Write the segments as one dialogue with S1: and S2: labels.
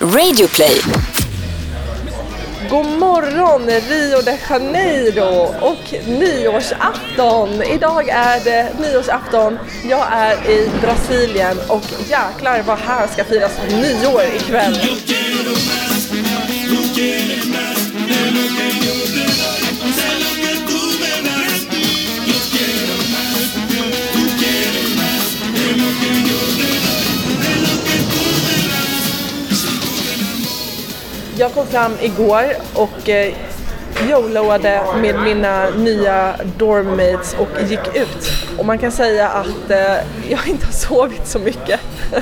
S1: Radioplay.
S2: God morgon Rio de Janeiro och nyårsafton. Idag är det nyårsafton. Jag är i Brasilien och jäklar vad här ska firas nyår ikväll. Jag kom fram igår och eh, YOLOade med mina nya dormmates och gick ut. Och man kan säga att eh, jag inte har sovit så mycket.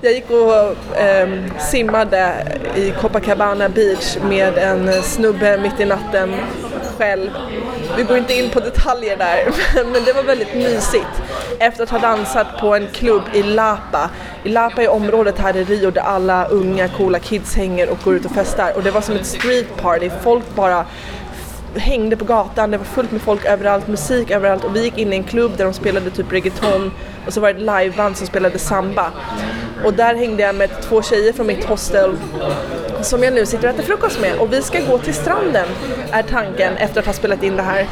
S2: Jag gick och eh, simmade i Copacabana Beach med en snubbe mitt i natten själv. Vi går inte in på detaljer där, men det var väldigt mysigt. Efter att ha dansat på en klubb i Lapa. I Lapa är området här i Rio där alla unga coola kids hänger och går ut och festar. Och det var som ett street party, folk bara hängde på gatan, det var fullt med folk överallt, musik överallt och vi gick in i en klubb där de spelade typ reggaeton och så var det ett liveband som spelade samba. Och där hängde jag med två tjejer från mitt hostel som jag nu sitter och äter frukost med och vi ska gå till stranden är tanken efter att ha spelat in det här.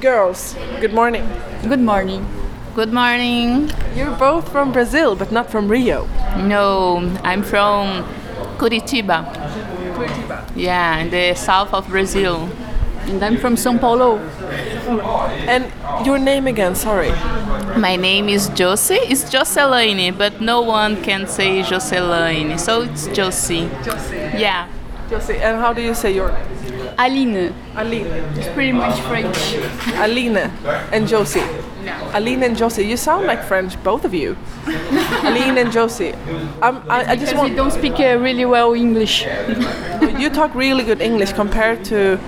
S2: Girls, good morning.
S3: Good morning.
S4: Good morning.
S2: You're both from Brazil but not from Rio.
S4: No, I'm from Curitiba.
S2: Curitiba.
S4: Yeah, in the south of Brazil.
S3: And I'm from São Paulo.
S2: And your name again, sorry.
S4: My name is Josie. It's Joselaine, but no one can say Joselaine, so it's Josie.
S2: Josie.
S4: Yeah.
S2: Josie, and how do you say your
S3: Aline.
S2: Aline?
S3: It's pretty much French.
S2: Aline and Josie.
S4: No.
S2: Aline and Josie, you sound like French, both of you. Aline and Josie. Um, I, I just want
S3: we don't speak uh, really well English.
S2: you talk really good English compared to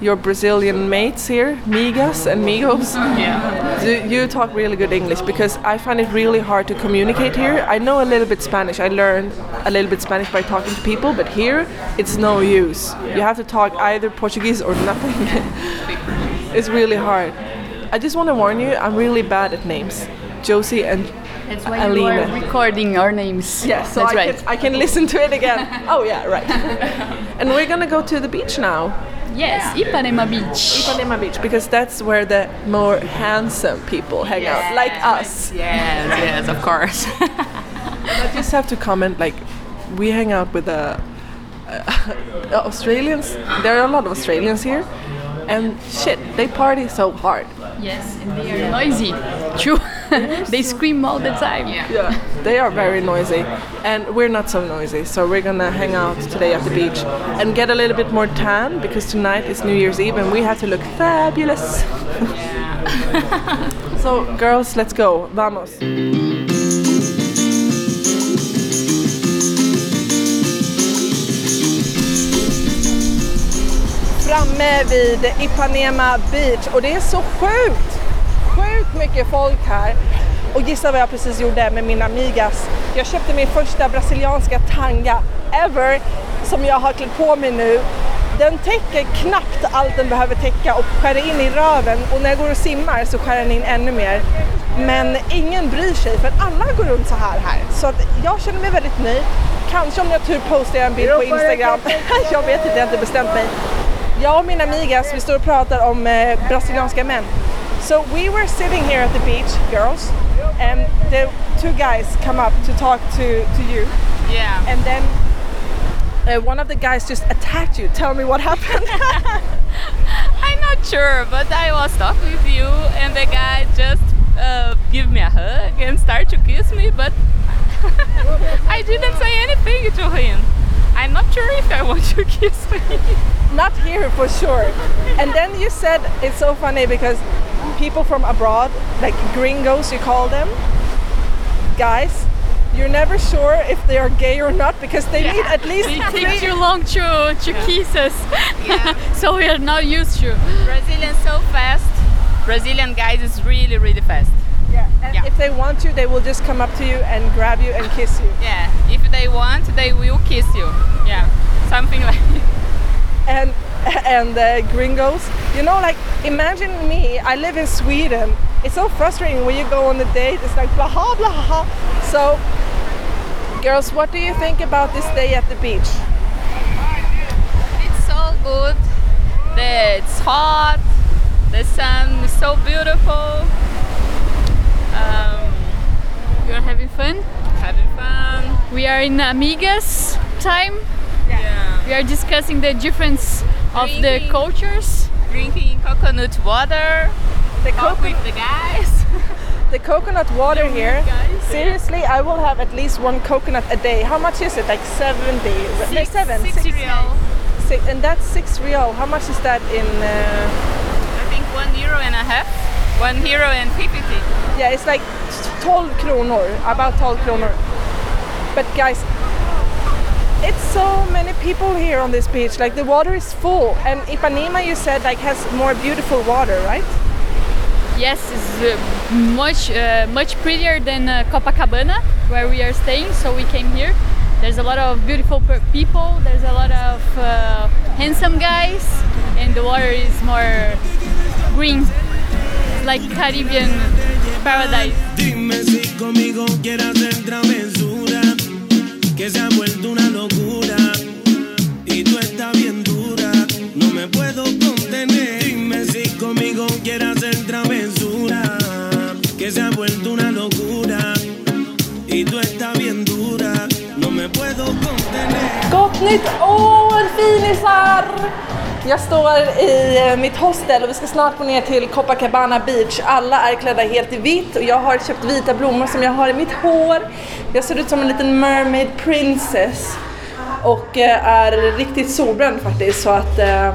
S2: your Brazilian mates here, migas and migos.
S4: Yeah.
S2: Do you talk really good English because I find it really hard to communicate here. I know a little bit Spanish. I learned a little bit Spanish by talking to people, but here it's no use. You have to talk either Portuguese or nothing. it's really hard. I just want to warn you, I'm really bad at names. Josie and
S3: That's why you
S2: Aline.
S3: are recording our names.
S2: Yes, so
S3: That's
S2: I,
S3: right.
S2: can, I can listen to it again. oh yeah, right. and we're gonna go to the beach now,
S3: Yes, Ipanema Beach.
S2: Ipanema Beach, because that's where the more handsome people hang out, like us.
S4: Yes, yes, of course.
S2: I just have to comment, like, we hang out with the uh, Australians. There are a lot of Australians here, and shit, they party so hard.
S3: Yes, and they are noisy. True. they scream all the time.
S4: Yeah.
S2: Yeah, they are very noisy, and we're not so noisy. So we're gonna hang out today at the beach and get a little bit more tan because tonight is New Year's Eve and we have to look fabulous. so, girls, let's go. Vamos. Framme vid Ipanema Beach och det är så sjukt, sjukt mycket folk här. Och gissa vad jag precis gjorde med mina amigas. Jag köpte min första brasilianska tanga ever som jag har klätt på mig nu. Den täcker knappt allt den behöver täcka och skär in i röven och när jag går och simmar så skär den in ännu mer. Men ingen bryr sig för alla går runt så här här. Så att jag känner mig väldigt nöjd. Kanske om jag har tur postar jag en bild på Instagram. jag vet inte, jag har inte bestämt mig. Jag och mina amigas, vi står och pratar om eh, brasilianska män. So we were sitting here at the beach, girls, and the two guys come up to talk to, to you,
S4: yeah.
S2: and then uh, one of the guys just attacked you. Tell me what happened.
S4: I'm not sure, but I was talking with you, and the guy just uh, give me a hug and start to kiss me, but I didn't say anything to him. I'm not sure if I want to kiss him.
S2: Not here for sure. And then you said it's so funny because people from abroad, like gringos, you call them, guys, you're never sure if they are gay or not because they need at least
S3: They
S2: three
S3: take too long to, to kiss us. yeah. so we are not used to.
S4: Brazilian so fast. Brazilian guys is really really fast.
S2: Yeah, and
S4: Yeah.
S2: if they want to, they will just come up to you and grab you and kiss you.
S4: Yeah, if they want, they will kiss you. Yeah, something like.
S2: And and the gringos, you know, like imagine me. I live in Sweden. It's so frustrating when you go on a date. It's like blah blah blah. So
S5: Girls, what do you think about this day at the beach?
S4: It's so good. It's hot. The sun is so beautiful. Um,
S3: You're having fun?
S4: having fun.
S3: We are in Amigas time.
S4: Yeah.
S3: We are discussing the difference of the cultures.
S4: Drinking coconut water.
S5: The,
S4: Talk
S5: coco-
S4: with the guys.
S5: the coconut water here.
S4: guys.
S5: Seriously, I will have at least one coconut a day. How much is it? Like 70? no,
S4: Six-
S5: seven.
S4: six real.
S5: Six- and that's six real. How much is that in? Uh,
S4: I think one euro and a half. One euro and fifty.
S5: yeah, it's like 12 kronor. About 12 kronor. But guys, it's so many people here on this beach. Like the water is full, and Ipanema, you said, like has more beautiful water, right?
S3: Yes, it's uh, much uh, much prettier than uh, Copacabana where we are staying. So we came here. There's a lot of beautiful people. There's a lot of uh, handsome guys, and the water is more green, like Caribbean paradise.
S2: Contener.
S5: Gott nytt år finisar! Jag står i eh, mitt hostel och vi ska snart gå ner till Copacabana Beach. Alla är klädda helt i vitt och jag har köpt vita blommor som jag har i mitt hår. Jag ser ut som en liten mermaid princess och eh, är riktigt solbränd faktiskt så att eh,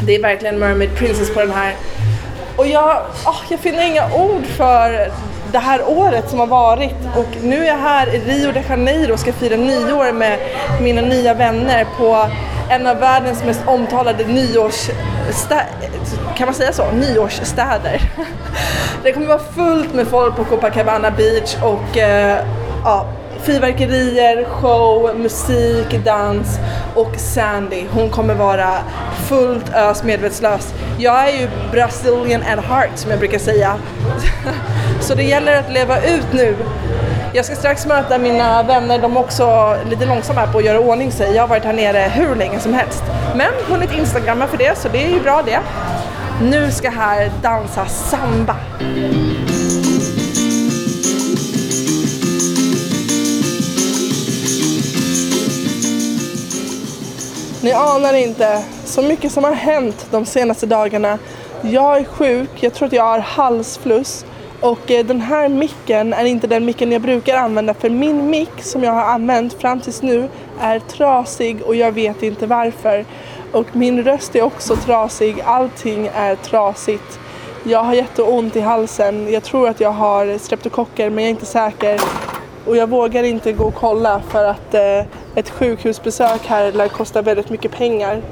S5: det är verkligen mermaid princess på den här. Och jag, oh, jag finner inga ord för det här året som har varit och nu är jag här i Rio de Janeiro och ska fira nyår med mina nya vänner på en av världens mest omtalade nyårsstäder, kan man säga så? Nyårsstäder. Det kommer vara fullt med folk på Copacabana Beach och eh, ja, fyrverkerier, show, musik, dans och Sandy, hon kommer vara fullt ös medvetslös. Jag är ju Brazilian at heart som jag brukar säga. Så det gäller att leva ut nu. Jag ska strax möta mina vänner, de är också lite långsamma på att göra ordning sig. Jag har varit här nere hur länge som helst. Men hunnit instagramma för det, så det är ju bra det. Nu ska här dansa samba. Ni anar inte så mycket som har hänt de senaste dagarna. Jag är sjuk, jag tror att jag har halsfluss och eh, den här micken är inte den micken jag brukar använda för min mick som jag har använt fram tills nu är trasig och jag vet inte varför. Och min röst är också trasig, allting är trasigt. Jag har jätteont i halsen, jag tror att jag har streptokocker men jag är inte säker. Och jag vågar inte gå och kolla för att eh, ett sjukhusbesök här lär kosta väldigt mycket pengar.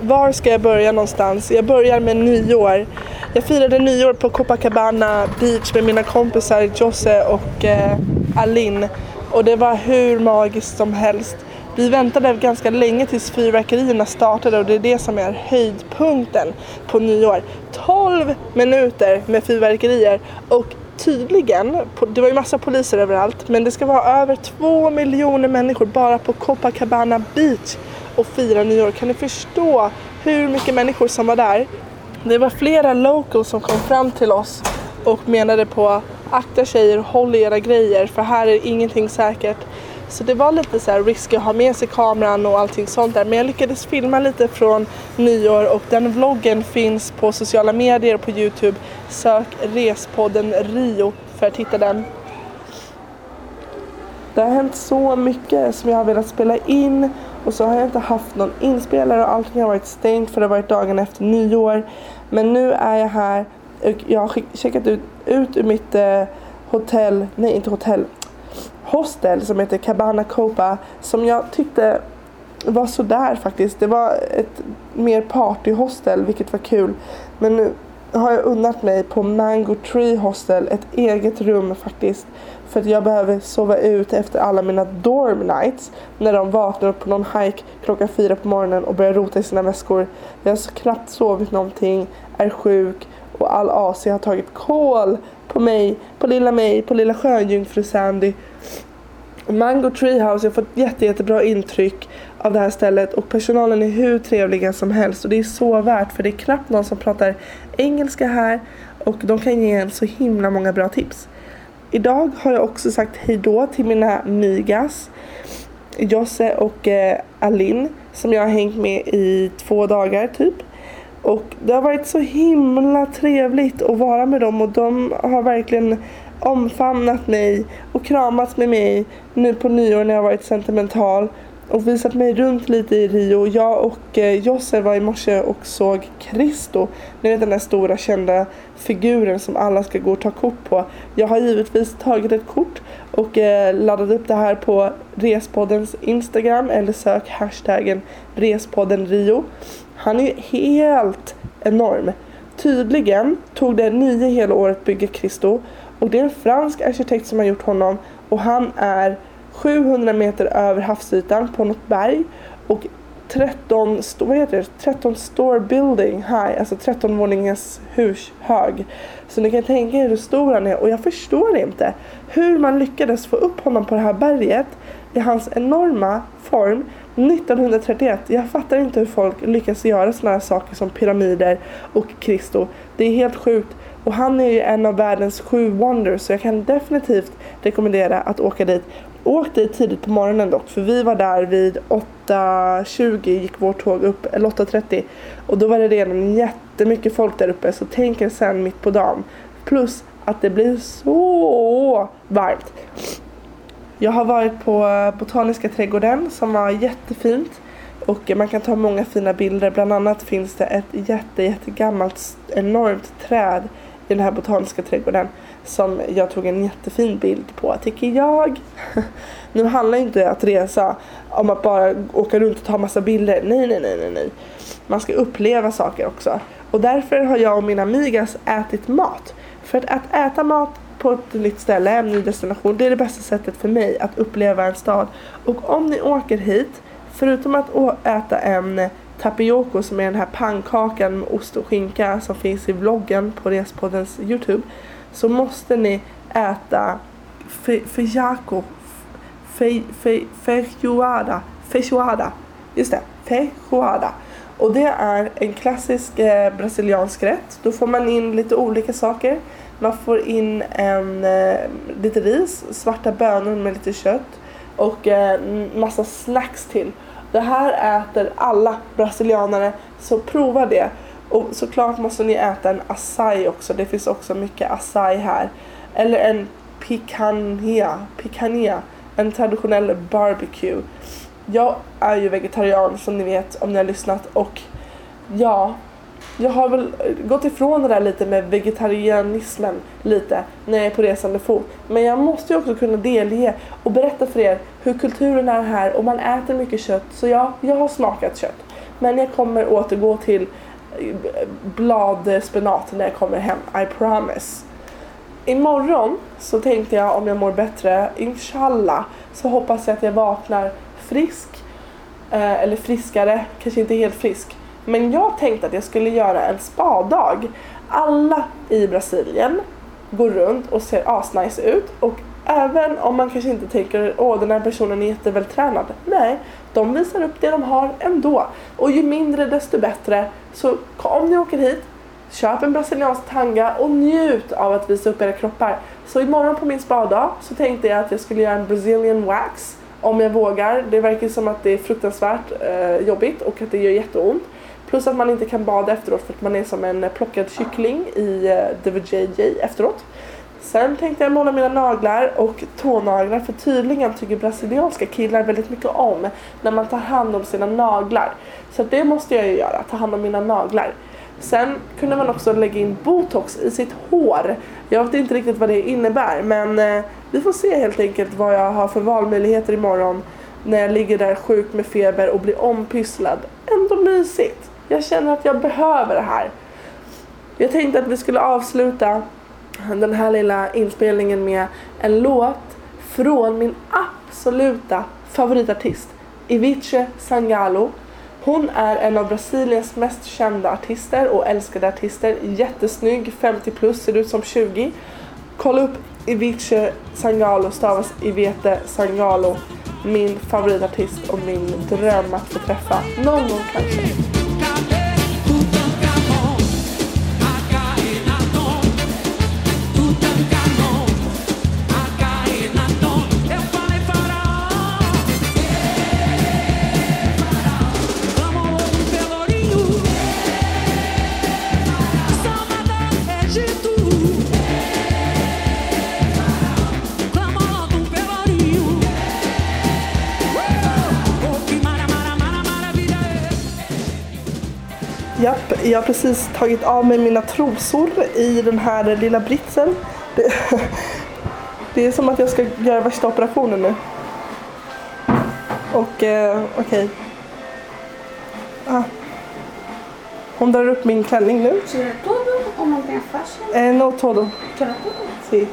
S5: Var ska jag börja någonstans? Jag börjar med nyår. Jag firade nyår på Copacabana Beach med mina kompisar Josse och eh, Alin. Och det var hur magiskt som helst. Vi väntade ganska länge tills fyrverkerierna startade och det är det som är höjdpunkten på nyår. 12 minuter med fyrverkerier och tydligen, det var ju massa poliser överallt, men det ska vara över två miljoner människor bara på Copacabana Beach och fira nyår. Kan ni förstå hur mycket människor som var där? Det var flera locals som kom fram till oss och menade på akta tjejer, håll i era grejer för här är ingenting säkert. Så det var lite så här risky att ha med sig kameran och allting sånt där. Men jag lyckades filma lite från nyår och den vloggen finns på sociala medier och på Youtube. Sök Respodden Rio för att hitta den. Det har hänt så mycket som jag har velat spela in och så har jag inte haft någon inspelare och allting har varit stängt för det har varit dagen efter nyår. Men nu är jag här och jag har checkat ut, ut ur mitt eh, hotell, nej inte hotell, hostel som heter Cabana Copa som jag tyckte var sådär faktiskt. Det var ett mer partyhostel vilket var kul. Men nu har jag unnat mig på Mango Tree Hostel ett eget rum faktiskt. För att jag behöver sova ut efter alla mina dorm nights. När de vaknar upp på någon hike klockan fyra på morgonen och börjar rota i sina väskor. Jag har så knappt sovit någonting, är sjuk och all AC har tagit kål på mig, på lilla mig, på lilla sjöjungfru Sandy. Mango Treehouse, jag har fått jätte, jättebra intryck av det här stället och personalen är hur trevliga som helst och det är så värt för det är knappt någon som pratar engelska här och de kan ge en så himla många bra tips. Idag har jag också sagt hejdå till mina migas Josse och eh, Alin som jag har hängt med i två dagar typ. Och det har varit så himla trevligt att vara med dem och de har verkligen omfamnat mig och kramat med mig nu på nyår när jag varit sentimental och visat mig runt lite i Rio. Jag och eh, Josse var i morse och såg Cristo. Ni vet den där stora kända figuren som alla ska gå och ta kort på. Jag har givetvis tagit ett kort och eh, laddat upp det här på Respoddens Instagram eller sök hashtaggen Respodden Rio. Han är helt enorm. Tydligen tog det nio hela år att bygga Christo och det är en fransk arkitekt som har gjort honom och han är 700 meter över havsytan på något berg och 13, vad heter det? 13 store building high, alltså 13 våningens hus hög. Så ni kan tänka er hur stor han är och jag förstår inte hur man lyckades få upp honom på det här berget i hans enorma form 1931. Jag fattar inte hur folk lyckas göra sådana här saker som pyramider och Kristo. Det är helt sjukt. Och han är ju en av världens sju wonders så jag kan definitivt rekommendera att åka dit. Åk dit tidigt på morgonen dock för vi var där vid 8.20 gick vårt tåg upp, eller 8.30 och då var det redan jättemycket folk där uppe så tänk er sen mitt på dagen. Plus att det blir så varmt. Jag har varit på Botaniska trädgården som var jättefint och man kan ta många fina bilder. Bland annat finns det ett jätte, jättegammalt enormt träd i den här botaniska trädgården som jag tog en jättefin bild på tycker jag. nu handlar inte att resa om att bara åka runt och ta massa bilder. Nej, nej, nej, nej, nej. Man ska uppleva saker också. Och därför har jag och mina amigas ätit mat. För att, att äta mat på ett nytt ställe, en ny destination, det är det bästa sättet för mig att uppleva en stad. Och om ni åker hit, förutom att äta en tapioco som är den här pannkakan med ost och skinka som finns i vloggen på Respoddens Youtube så måste ni äta feijaco feijoada feijoada just det, feijoada och det är en klassisk eh, brasiliansk rätt. Då får man in lite olika saker. Man får in en, eh, lite ris, svarta bönor med lite kött och eh, massa snacks till. Det här äter alla brasilianare, så prova det. Och såklart måste ni äta en acai också, det finns också mycket acai här. Eller en picanha, picanha, en traditionell barbecue. Jag är ju vegetarian som ni vet om ni har lyssnat och ja, jag har väl gått ifrån det där lite med vegetarianismen lite när jag är på resande fot. Men jag måste ju också kunna delge och berätta för er hur kulturen är här och man äter mycket kött. Så ja, jag har smakat kött. Men jag kommer återgå till bladspenat när jag kommer hem, I promise. Imorgon så tänkte jag om jag mår bättre, inshallah, så hoppas jag att jag vaknar frisk. Eh, eller friskare, kanske inte helt frisk. Men jag tänkte att jag skulle göra en spadag. Alla i Brasilien går runt och ser asnice ut och även om man kanske inte tänker åh den här personen är jättevältränad. Nej, de visar upp det de har ändå. Och ju mindre desto bättre. Så om ni åker hit, köp en brasiliansk tanga och njut av att visa upp era kroppar. Så imorgon på min spadag så tänkte jag att jag skulle göra en Brazilian wax om jag vågar. Det verkar som att det är fruktansvärt eh, jobbigt och att det gör jätteont. Plus att man inte kan bada efteråt för att man är som en plockad kyckling i eh, The VJJ efteråt. Sen tänkte jag måla mina naglar och tånaglar för tydligen tycker brasilianska killar väldigt mycket om när man tar hand om sina naglar. Så det måste jag ju göra, ta hand om mina naglar. Sen kunde man också lägga in botox i sitt hår. Jag vet inte riktigt vad det innebär men eh, vi får se helt enkelt vad jag har för valmöjligheter imorgon när jag ligger där sjuk med feber och blir ompysslad. Ändå mysigt. Jag känner att jag behöver det här. Jag tänkte att vi skulle avsluta den här lilla inspelningen med en låt från min absoluta favoritartist Ivice Sangalo. Hon är en av Brasiliens mest kända artister och älskade artister. Jättesnygg, 50 plus, ser ut som 20. Kolla upp Ivice Sangalo stavas Ivete Sangalo. Min favoritartist och min dröm att få träffa någon gång kanske. Jag har precis tagit av mig mina trosor i den här lilla britsen. Det, det är som att jag ska göra värsta operationen nu. Och eh, okej. Ah. Hon drar upp min klänning nu. Eh, no todo. Si.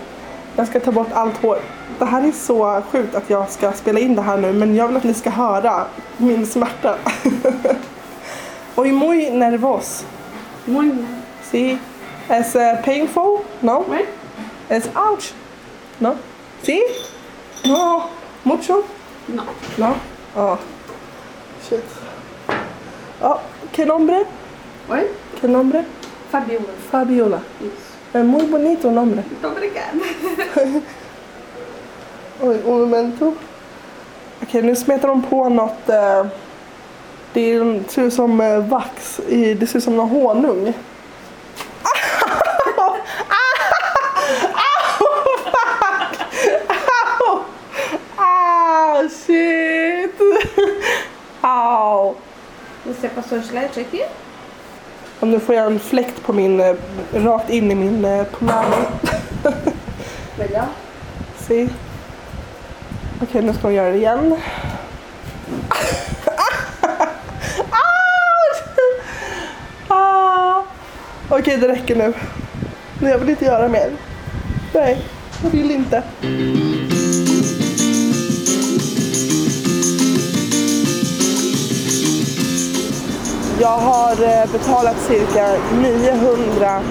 S5: Jag ska ta bort allt hår. Det här är så sjukt att jag ska spela in det här nu men jag vill att ni ska höra min smärta. Oj, muy nervos.
S6: Muito.
S5: Sí. Es uh, painful? No?
S6: Oui.
S5: Es ouch? No? Sí? No? Mucho?
S6: No.
S5: No? Oh. Shit. Oh, ¿qué nombre?
S6: Oi?
S5: ¿Qué nombre?
S6: Fabiola.
S5: Fabiola.
S6: Isso.
S5: Es muy bonito nombre.
S6: Muito obrigada.
S5: Oj, un momento. Okej, nu smetar de på något. Eh, det ser ut som eh, vax. I, det ser ut som någon honung. Shit! Au!
S6: Você passou gilete aqui?
S5: Och nu får jag en fläkt på min, eh, rakt in i min eh, pomade.
S6: Melhor?
S5: Se. Okej, nu ska hon göra det igen. Okej, det räcker nu. men Jag vill inte göra mer. Nej, jag vill inte. Jag har eh, betalat cirka 900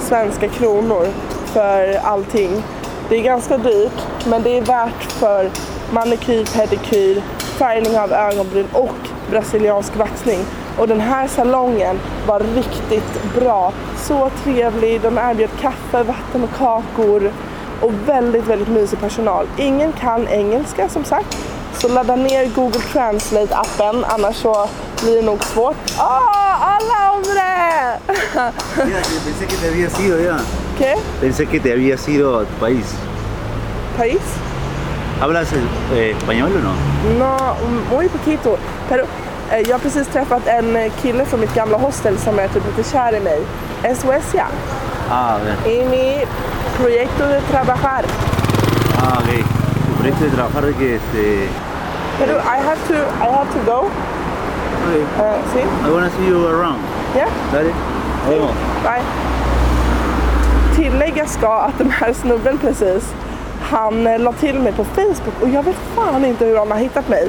S5: svenska kronor för allting. Det är ganska dyrt, men det är värt för manikyr, pedikyr, färgning av ögonbryn och brasiliansk vaxning. Och den här salongen var riktigt bra. Så trevlig, de erbjöd kaffe, vatten och kakor och väldigt, väldigt mysig personal. Ingen kan engelska som sagt, så ladda ner Google Translate-appen annars så blir det nog svårt. Ah, alla hombre!
S7: Que pensé que te había sido ya.
S5: ¿Qué?
S7: Pensé que te había sido país.
S5: País?
S7: ¿Hablas eh, español o no?
S5: No, muy poquito. Pero jag har precis träffat en eh, kille från mitt gamla hostel som är typ lite kär i mig. En Suecia.
S7: Ah, ver.
S5: I mi proyecto de trabajar.
S7: Ah, ok. Tu proyecto de trabajar que este.
S5: Pero I have to, I have to go.
S7: Okay.
S5: Uh, see?
S7: I wanna see you around.
S5: Yeah?
S7: Dale. Vemos.
S5: Bye. Tillägga ska att den här snubben precis, han eh, la till mig på Facebook och jag vet fan inte hur han har hittat mig.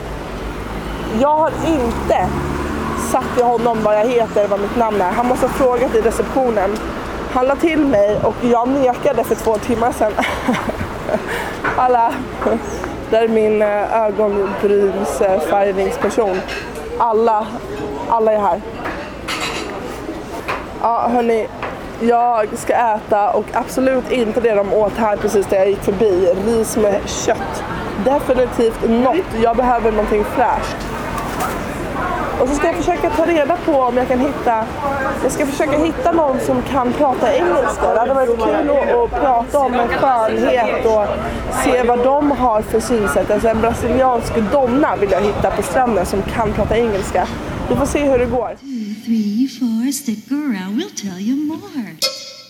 S5: Jag har inte sagt till honom vad jag heter, vad mitt namn är. Han måste ha frågat i receptionen. Han la till mig och jag nekade för två timmar sedan. Alla, där är min eh, ögonbrynsfärgningsperson. Eh, alla, alla är här. Ja hörni, jag ska äta och absolut inte det de åt här precis där jag gick förbi. Ris med kött. Definitivt något. Jag behöver någonting fräscht. Och så ska jag försöka ta reda på om jag kan hitta, jag ska försöka hitta någon som kan prata engelska. Det hade varit kul att, att prata om en skönhet och se vad de har för synsätt. Alltså en brasiliansk donna vill jag hitta på stranden som kan prata engelska. Vi får se hur det går.
S8: three, four, stick around, we'll tell you more.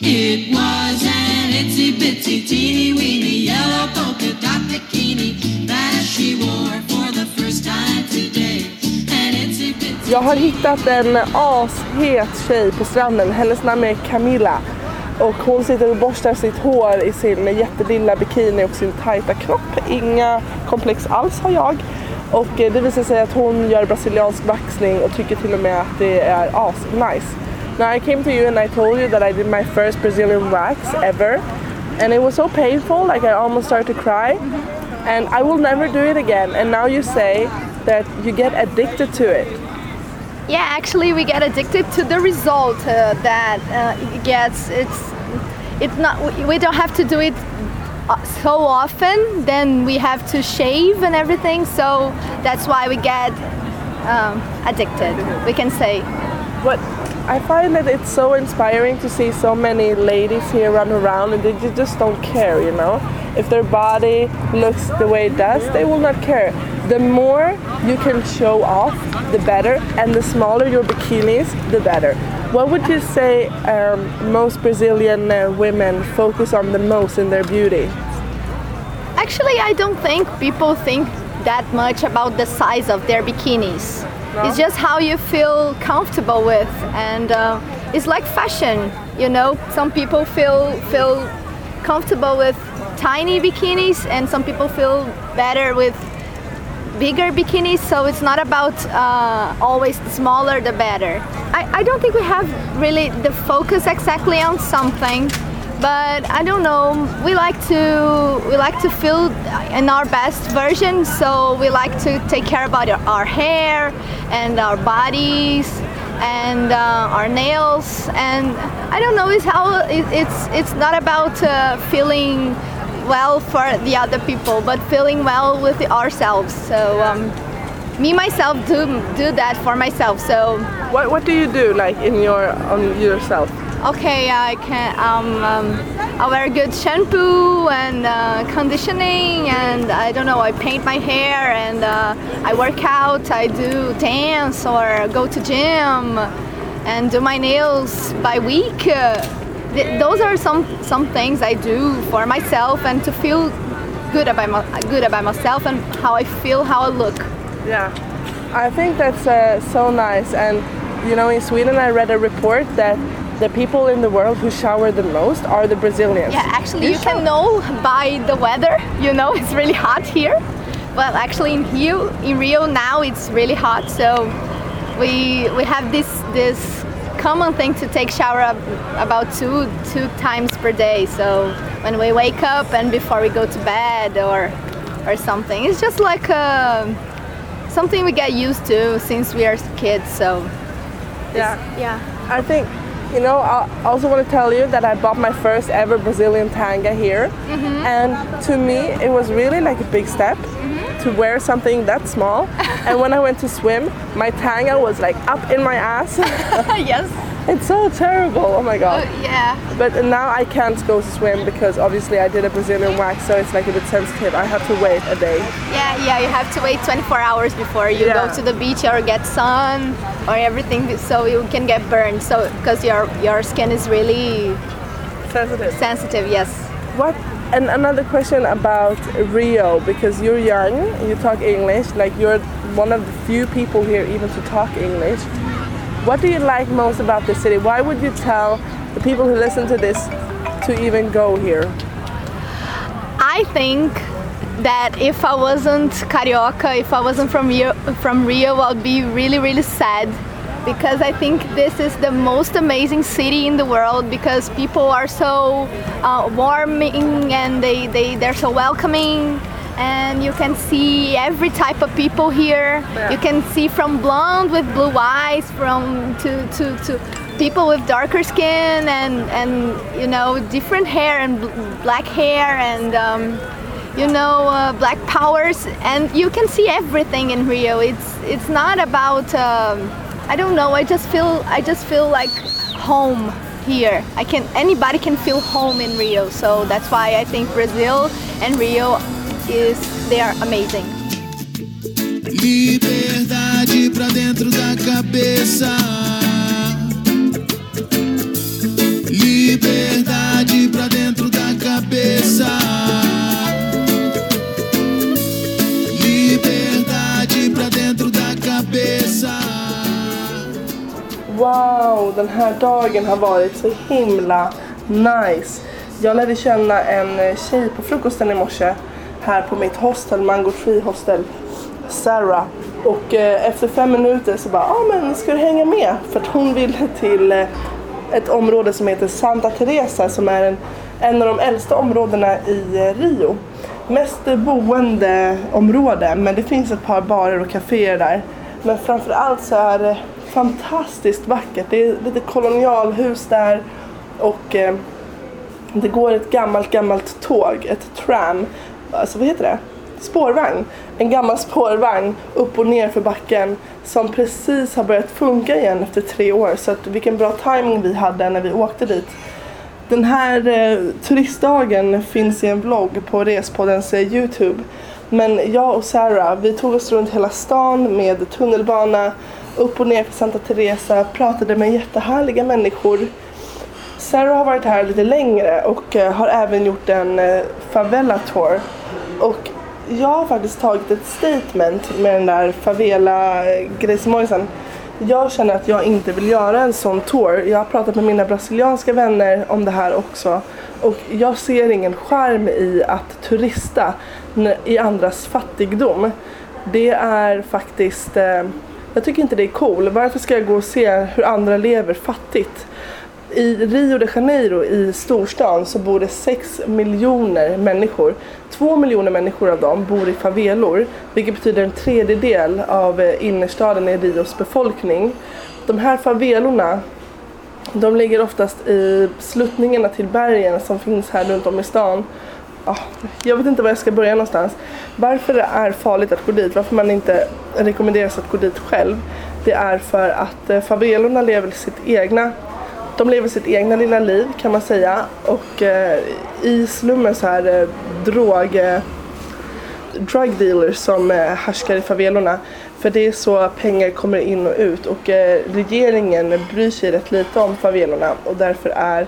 S9: It was an itsy bitsy teeny weeny yellow polka dot bikini that she wore for the first time today.
S5: Jag har hittat en ashet tjej på stranden. Hennes namn är Camilla. Och hon sitter och borstar sitt hår i sin jättelilla bikini och sin tajta kropp. Inga komplex alls har jag. Och eh, det visar sig att hon gör brasiliansk vaxning och tycker till och med att det är as nice. Now I came to you and I told you that I did my first Brazilian wax ever. and it was so painful, like I almost started to cry. And I will never do it again. And now you say that you get addicted to it.
S10: Yeah, actually, we get addicted to the result uh, that uh, it gets. It's it's not. we- don't have to do it uh, so often. Then we have to shave and everything. So that's why we get um, addicted. We can say.
S5: But I find that it's so inspiring to see so many ladies here run around and they just don't care, you know? If their body looks the way it does, they will not care. The more you can show off, the better, and the smaller your bikinis, the better. What would you say um, most Brazilian uh, women focus on the most in their beauty?
S10: Actually, I don't think people think that much about the size of their bikinis. It's just how you feel comfortable with, and uh, it's like fashion. You know, some people feel feel comfortable with tiny bikinis, and some people feel better with bigger bikinis. So it's not about uh, always the smaller the better. I, I don't think we have really the focus exactly on something but I don't know. We like to we like to feel in our best version, so we like to take care about our, our hair and our bodies and uh, our nails. And I don't know. It's how it, it's it's not about uh, feeling well for the other people, but feeling well with ourselves. So. Um, me myself do do that for myself. So
S5: What, what do you do, like in your on yourself?
S10: Okay, I can. Um, um, I wear good shampoo and uh, conditioning, and I don't know. I paint my hair and uh, I work out. I do dance or go to gym and do my nails by week. Th- those are some some things I do for myself and to feel good about my, good about myself and how I feel, how I look.
S5: Yeah, I think that's uh, so nice. And you know, in Sweden, I read a report that the people in the world who shower the most are the Brazilians.
S10: Yeah, actually, you can know by the weather. You know, it's really hot here. Well, actually, in Rio, in Rio now it's really hot. So we we have this this common thing to take shower about two two times per day. So when we wake up and before we go to bed or or something, it's just like uh, something we get used to since we are kids. So
S5: Yeah.
S10: yeah.
S5: I think, you know, I also want to tell you that I bought my first ever Brazilian tanga here.
S10: Mm-hmm.
S5: And to me, it was really like a big step
S10: Mm-hmm.
S5: to wear something that small. and when I went to swim, my tanga was like up in my ass.
S10: yes.
S5: It's so terrible. Oh my god.
S10: Oh, yeah.
S5: But now I can't go swim because obviously I did a Brazilian wax, so it's like a bit sensitive. I have to wait a day.
S10: Yeah, yeah, you have to wait 24 hours before you
S5: Yeah.
S10: go to the beach or get sun or everything so you can get burned. So because your your skin is really
S5: Sensitive.
S10: sensitive, yes.
S5: What? And another question about Rio, because you're young, you talk English, like you're one of the few people here even to talk English. What do you like most about the city? Why would you tell the people who listen to this to even go here?
S10: I think that if I wasn't Carioca, if I wasn't from Rio, from Rio, I'd be really, really sad because I think this is the most amazing city in the world because people are so uh, warming and they, they, they're so welcoming and you can see every type of people here. You can see from blonde with blue eyes from to, to, to people with darker skin and, and you know different hair and bl- black hair and um, you know uh, black powers and you can see everything in Rio. It's it's not about um, I don't know. I just feel I just feel like home here. I can anybody can feel home in Rio. So that's why I think Brazil and Rio is they are amazing.
S11: Liberdade pra dentro da cabeça. Liberdade pra dentro da cabeça. Liberdade pra dentro da cabeça.
S5: Wow, den här dagen har varit så himla nice. Jag lärde känna en eh, tjej på frukosten i morse här på mitt hostel, Mango Tree Hostel, Sarah. Och eh, efter fem minuter så bara, ja ah, men ska du hänga med? För att hon ville till eh, ett område som heter Santa Teresa som är en, en av de äldsta områdena i eh, Rio. Mest boendeområde men det finns ett par barer och kaféer där. Men framförallt så är det fantastiskt vackert. Det är lite kolonialhus där och eh, det går ett gammalt, gammalt tåg, ett tram, alltså vad heter det? Spårvagn. En gammal spårvagn upp och ner för backen som precis har börjat funka igen efter tre år. Så att vilken bra timing vi hade när vi åkte dit. Den här eh, turistdagen finns i en vlogg på Respoddens eh, Youtube. Men jag och Sarah, vi tog oss runt hela stan med tunnelbana, upp och ner för Santa Teresa, pratade med jättehärliga människor. Sarah har varit här lite längre och eh, har även gjort en eh, favela tour. Och jag har faktiskt tagit ett statement med den där favela eh, grejsimojsen. Jag känner att jag inte vill göra en sån tour. Jag har pratat med mina brasilianska vänner om det här också. Och jag ser ingen charm i att turista i andras fattigdom. Det är faktiskt... Jag tycker inte det är cool. Varför ska jag gå och se hur andra lever fattigt? I Rio de Janeiro i storstan så bor det 6 miljoner människor. 2 miljoner människor av dem bor i favelor, vilket betyder en tredjedel av eh, innerstaden i Rios befolkning. De här favelorna de ligger oftast i sluttningarna till bergen som finns här runt om i stan. Ah, jag vet inte var jag ska börja någonstans. Varför det är farligt att gå dit, varför man inte rekommenderas att gå dit själv. Det är för att eh, favelorna lever sitt egna de lever sitt egna lilla liv kan man säga. Och eh, i slummen så är det drog, eh, drug dealers som eh, härskar i favelorna. För det är så pengar kommer in och ut. Och eh, regeringen bryr sig rätt lite om favelorna och därför är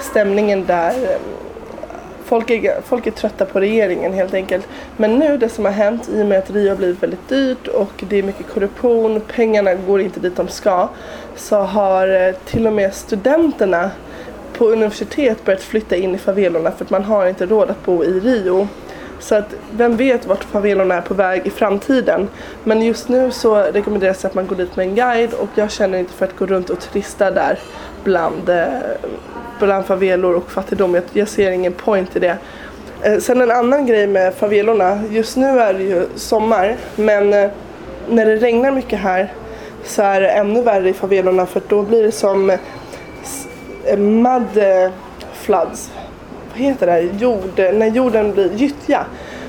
S5: stämningen där eh, Folk är, folk är trötta på regeringen helt enkelt. Men nu det som har hänt i och med att Rio har blivit väldigt dyrt och det är mycket korruption, pengarna går inte dit de ska. Så har eh, till och med studenterna på universitet börjat flytta in i favelorna för att man har inte råd att bo i Rio. Så att vem vet vart favelorna är på väg i framtiden. Men just nu så rekommenderas det att man går dit med en guide och jag känner inte för att gå runt och turista där bland, eh, bland favelor och fattigdom. Jag, jag ser ingen point i det. Eh, sen en annan grej med favelorna. Just nu är det ju sommar men eh, när det regnar mycket här så är det ännu värre i favelorna för då blir det som mud floods. Vad heter det? Jord, när jorden blir gyttja.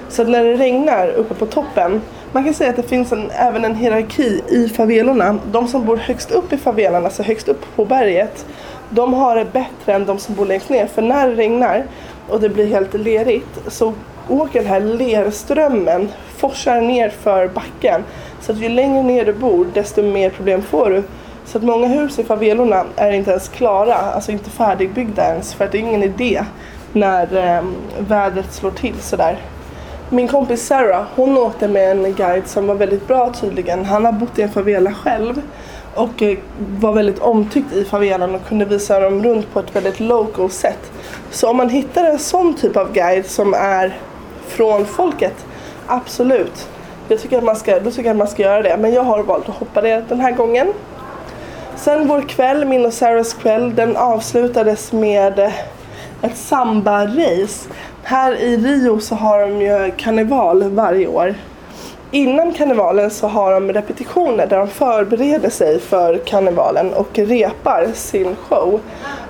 S5: Så när det regnar uppe på toppen man kan säga att det finns en, även en hierarki i favelorna. De som bor högst upp i favelan, alltså högst upp på berget, de har det bättre än de som bor längst ner. För när det regnar och det blir helt lerigt så åker den här lerströmmen, forsar ner för backen. Så att ju längre ner du bor desto mer problem får du. Så att många hus i favelorna är inte ens klara, alltså inte färdigbyggda ens för att det är ingen idé när eh, vädret slår till sådär. Min kompis Sarah, hon åkte med en guide som var väldigt bra tydligen. Han har bott i en favela själv och eh, var väldigt omtyckt i favelan och kunde visa dem runt på ett väldigt local sätt. Så om man hittar en sån typ av guide som är från folket, absolut. Jag tycker att man ska, då tycker jag att man ska göra det. Men jag har valt att hoppa det den här gången. Sen vår kväll, min och Sarahs kväll, den avslutades med eh, ett samba-race. Här i Rio så har de ju karneval varje år. Innan karnevalen så har de repetitioner där de förbereder sig för karnevalen och repar sin show.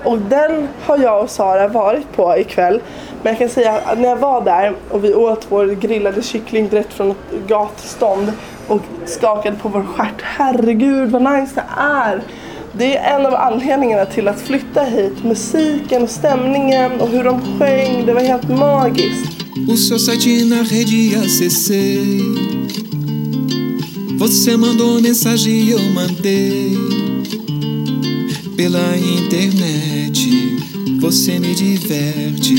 S5: Och den har jag och Sara varit på ikväll. Men jag kan säga att när jag var där och vi åt vår grillade kyckling direkt från ett gatstånd och skakade på vår stjärt. Herregud vad nice det är! Det är en av anledningarna till att flytta hit. Musiken och stämningen och hur de sjöng, det var helt magiskt.
S11: O seu site na rede ACC. Você mandou mensagem e eu mandei pela internet. Você me diverte,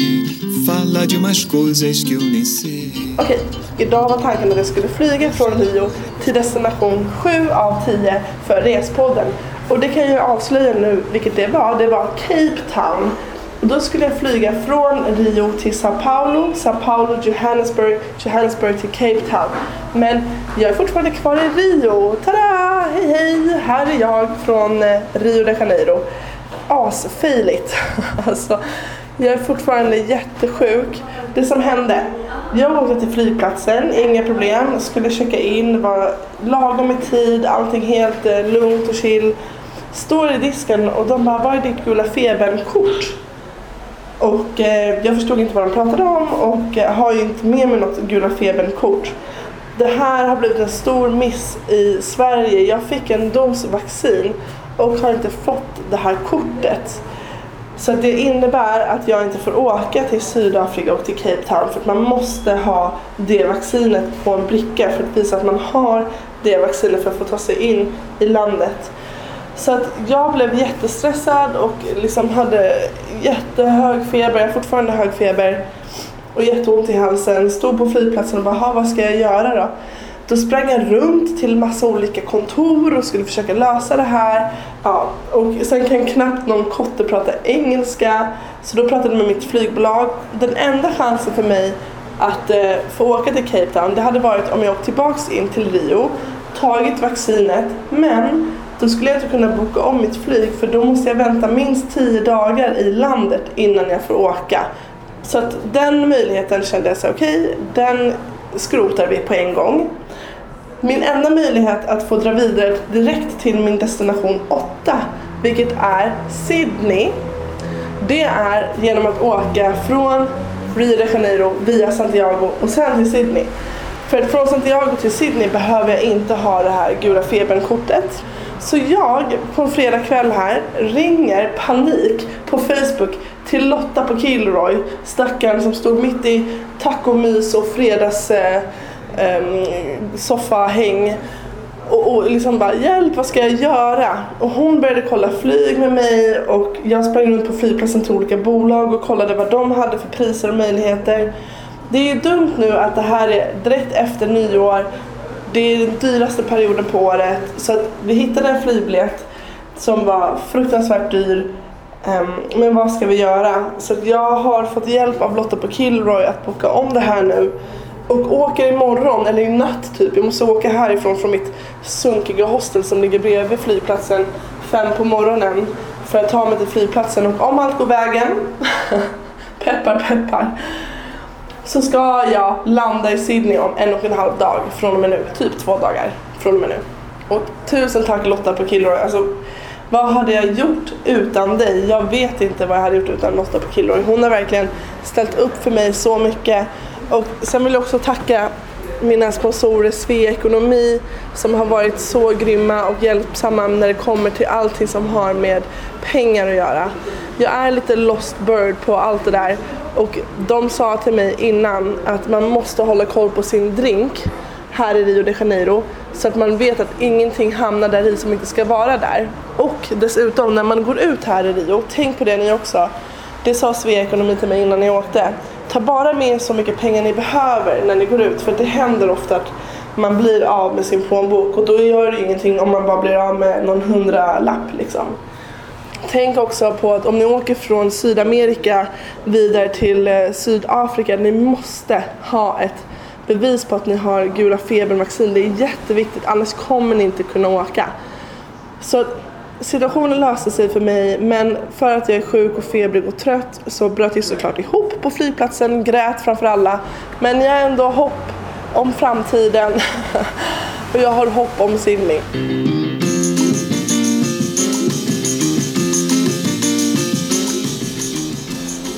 S11: fala de umas coisas que eu nem sei.
S5: Okej, idag var tanken att jag skulle flyga från Rio till destination 7 av 10 för Respodden. Och det kan jag ju avslöja nu vilket det var. Det var Cape Town. Och då skulle jag flyga från Rio till Sao Paulo, Sao Paulo, Johannesburg, Johannesburg till Cape Town. Men jag är fortfarande kvar i Rio. Tada! Hej hej! Här är jag från eh, Rio de Janeiro. Asfejligt. alltså, Jag är fortfarande jättesjuk. Det som hände, jag åkte till flygplatsen, inga problem, skulle checka in, var lagom i tid, allting helt eh, lugnt och chill. Står i disken och de bara, vad är ditt gula febern-kort? Och eh, jag förstod inte vad de pratade om och eh, har ju inte med mig något gula febern-kort. Det här har blivit en stor miss i Sverige. Jag fick en dos vaccin och har inte fått det här kortet. Så det innebär att jag inte får åka till Sydafrika och till Cape Town för att man måste ha det vaccinet på en bricka för att visa att man har det vaccinet för att få ta sig in i landet. Så att jag blev jättestressad och liksom hade jättehög feber, jag har fortfarande hög feber och jätteont i halsen. Stod på flygplatsen och bara, vad ska jag göra då? Då sprang jag runt till massa olika kontor och skulle försöka lösa det här. Ja, och sen kan knappt någon kotte prata engelska. Så då pratade jag med mitt flygbolag. Den enda chansen för mig att eh, få åka till Cape Town det hade varit om jag åkt tillbaks in till Rio, tagit vaccinet, men då skulle jag inte kunna boka om mitt flyg för då måste jag vänta minst 10 dagar i landet innan jag får åka. Så att den möjligheten kände jag så okej, den skrotar vi på en gång. Min enda möjlighet att få dra vidare direkt till min destination 8, vilket är Sydney, det är genom att åka från Rio de Janeiro via Santiago och sen till Sydney. För att från Santiago till Sydney behöver jag inte ha det här gula febern-kortet. Så jag på en fredag kväll här ringer panik på Facebook till Lotta på Kilroy, stackaren som stod mitt i tacomys och fredags eh, eh, soffahäng och, och liksom bara hjälp vad ska jag göra? Och hon började kolla flyg med mig och jag sprang runt på flygplatsen till olika bolag och kollade vad de hade för priser och möjligheter. Det är ju dumt nu att det här är direkt efter nyår. Det är den dyraste perioden på året så att vi hittade en flygbiljett som var fruktansvärt dyr. Um, men vad ska vi göra? Så att jag har fått hjälp av Lotta på Kilroy att boka om det här nu och åker imorgon, eller i natt typ. Jag måste åka härifrån från mitt sunkiga hostel som ligger bredvid flygplatsen fem på morgonen för att ta mig till flygplatsen och om allt går vägen, peppar peppar, så ska jag landa i Sydney om en och en halv dag från och med nu. Typ två dagar från och med nu. Och tusen tack Lotta på Kilroy. Alltså, vad hade jag gjort utan dig? Jag vet inte vad jag hade gjort utan Lotta på Kilroy. Hon har verkligen ställt upp för mig så mycket. Och sen vill jag också tacka mina sponsorer Svea Ekonomi som har varit så grymma och hjälpsamma när det kommer till allting som har med pengar att göra. Jag är lite lost bird på allt det där och de sa till mig innan att man måste hålla koll på sin drink här i Rio de Janeiro så att man vet att ingenting hamnar där i som inte ska vara där. Och dessutom när man går ut här i Rio, tänk på det ni också. Det sa Svea Ekonomi till mig innan jag åkte. Ta bara med så mycket pengar ni behöver när ni går ut för det händer ofta att man blir av med sin plånbok och då gör det ingenting om man bara blir av med någon hundralapp liksom. Tänk också på att om ni åker från Sydamerika vidare till eh, Sydafrika, ni måste ha ett bevis på att ni har gula febervaccin. Det är jätteviktigt, annars kommer ni inte kunna åka. Så situationen löste sig för mig, men för att jag är sjuk och febrig och trött så bröt jag såklart ihop på flygplatsen, grät framför alla. Men jag har ändå hopp om framtiden och jag har hopp om Sydney.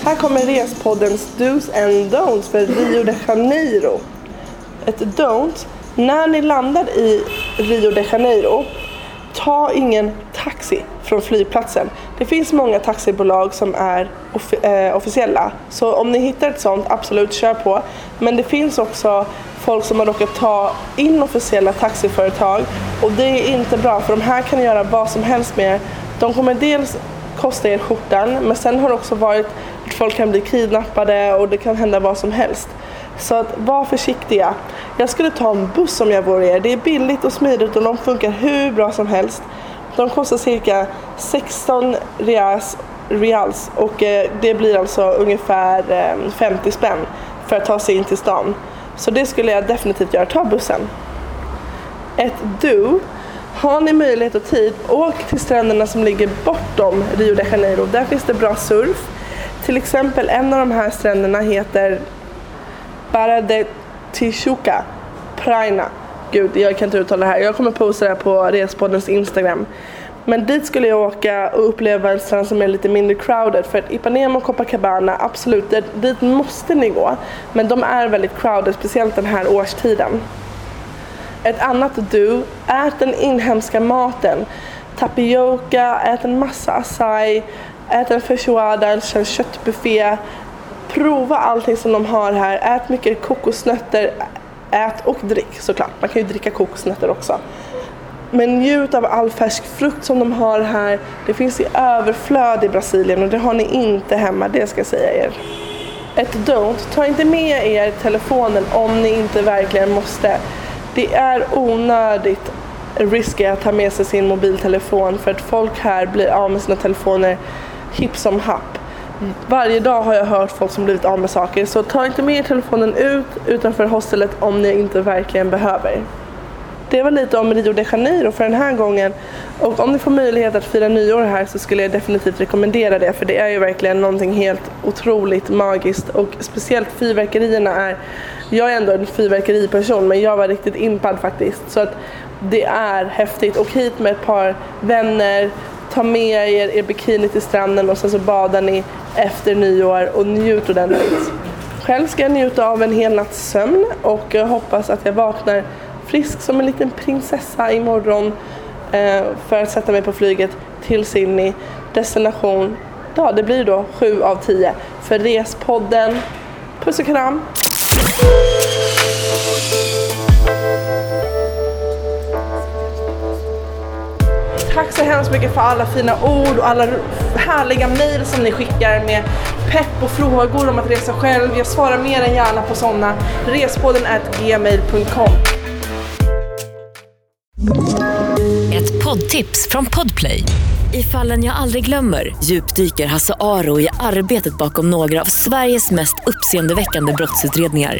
S5: Här kommer Respoddens Do's and Don'ts för Rio de Janeiro. Ett don't, när ni landar i Rio de Janeiro, ta ingen taxi från flygplatsen. Det finns många taxibolag som är off- eh, officiella, så om ni hittar ett sånt, absolut kör på. Men det finns också folk som har råkat ta inofficiella taxiföretag och det är inte bra för de här kan göra vad som helst med er. De kommer dels kosta er skjortan men sen har det också varit folk kan bli kidnappade och det kan hända vad som helst. Så att var försiktiga. Jag skulle ta en buss om jag vore er. Det är billigt och smidigt och de funkar hur bra som helst. De kostar cirka 16 reals, reals och eh, det blir alltså ungefär eh, 50 spänn för att ta sig in till stan. Så det skulle jag definitivt göra. Ta bussen. Ett do. Har ni möjlighet och tid, åk till stränderna som ligger bortom Rio de Janeiro. Där finns det bra surf. Till exempel en av de här stränderna heter Barra de Praina. Gud, jag kan inte uttala det här. Jag kommer posta det här på Respoddens Instagram. Men dit skulle jag åka och uppleva en strand som är lite mindre crowded. För att Ipanema och Copacabana, absolut, dit måste ni gå. Men de är väldigt crowded, speciellt den här årstiden. Ett annat do, ät den inhemska maten. Tapioca, ät en massa acai, ät en feijoada, en köttbuffé. Prova allting som de har här. Ät mycket kokosnötter. Ät och drick såklart. Man kan ju dricka kokosnötter också. Men njut av all färsk frukt som de har här. Det finns i överflöd i Brasilien och det har ni inte hemma, det ska jag säga er. Ett don't, ta inte med er telefonen om ni inte verkligen måste. Det är onödigt risky att ta med sig sin mobiltelefon för att folk här blir av med sina telefoner hipp som happ. Varje dag har jag hört folk som blivit av med saker så ta inte med er telefonen ut utanför hostelet om ni inte verkligen behöver. Det var lite om Rio de Janeiro för den här gången. Och om ni får möjlighet att fira nyår här så skulle jag definitivt rekommendera det. För det är ju verkligen någonting helt otroligt magiskt. Och speciellt fyrverkerierna är... Jag är ändå en fyrverkeriperson men jag var riktigt impad faktiskt. Så att det är häftigt. Och hit med ett par vänner. Ta med er er bikini till stranden och sen så badar ni efter nyår och njut ordentligt. Själv ska jag njuta av en hel natts sömn och jag hoppas att jag vaknar frisk som en liten prinsessa imorgon eh, för att sätta mig på flyget till Sydney. Destination, ja det blir då 7 av 10 för Respodden. Puss och kram! Tack så hemskt mycket för alla fina ord och alla härliga mejl som ni skickar med pepp och frågor om att resa själv. Jag svarar mer än gärna på sådana. Respodden gmail.com
S12: Ett poddtips från Podplay. I fallen jag aldrig glömmer djupdyker Hasse Aro i arbetet bakom några av Sveriges mest uppseendeväckande brottsutredningar.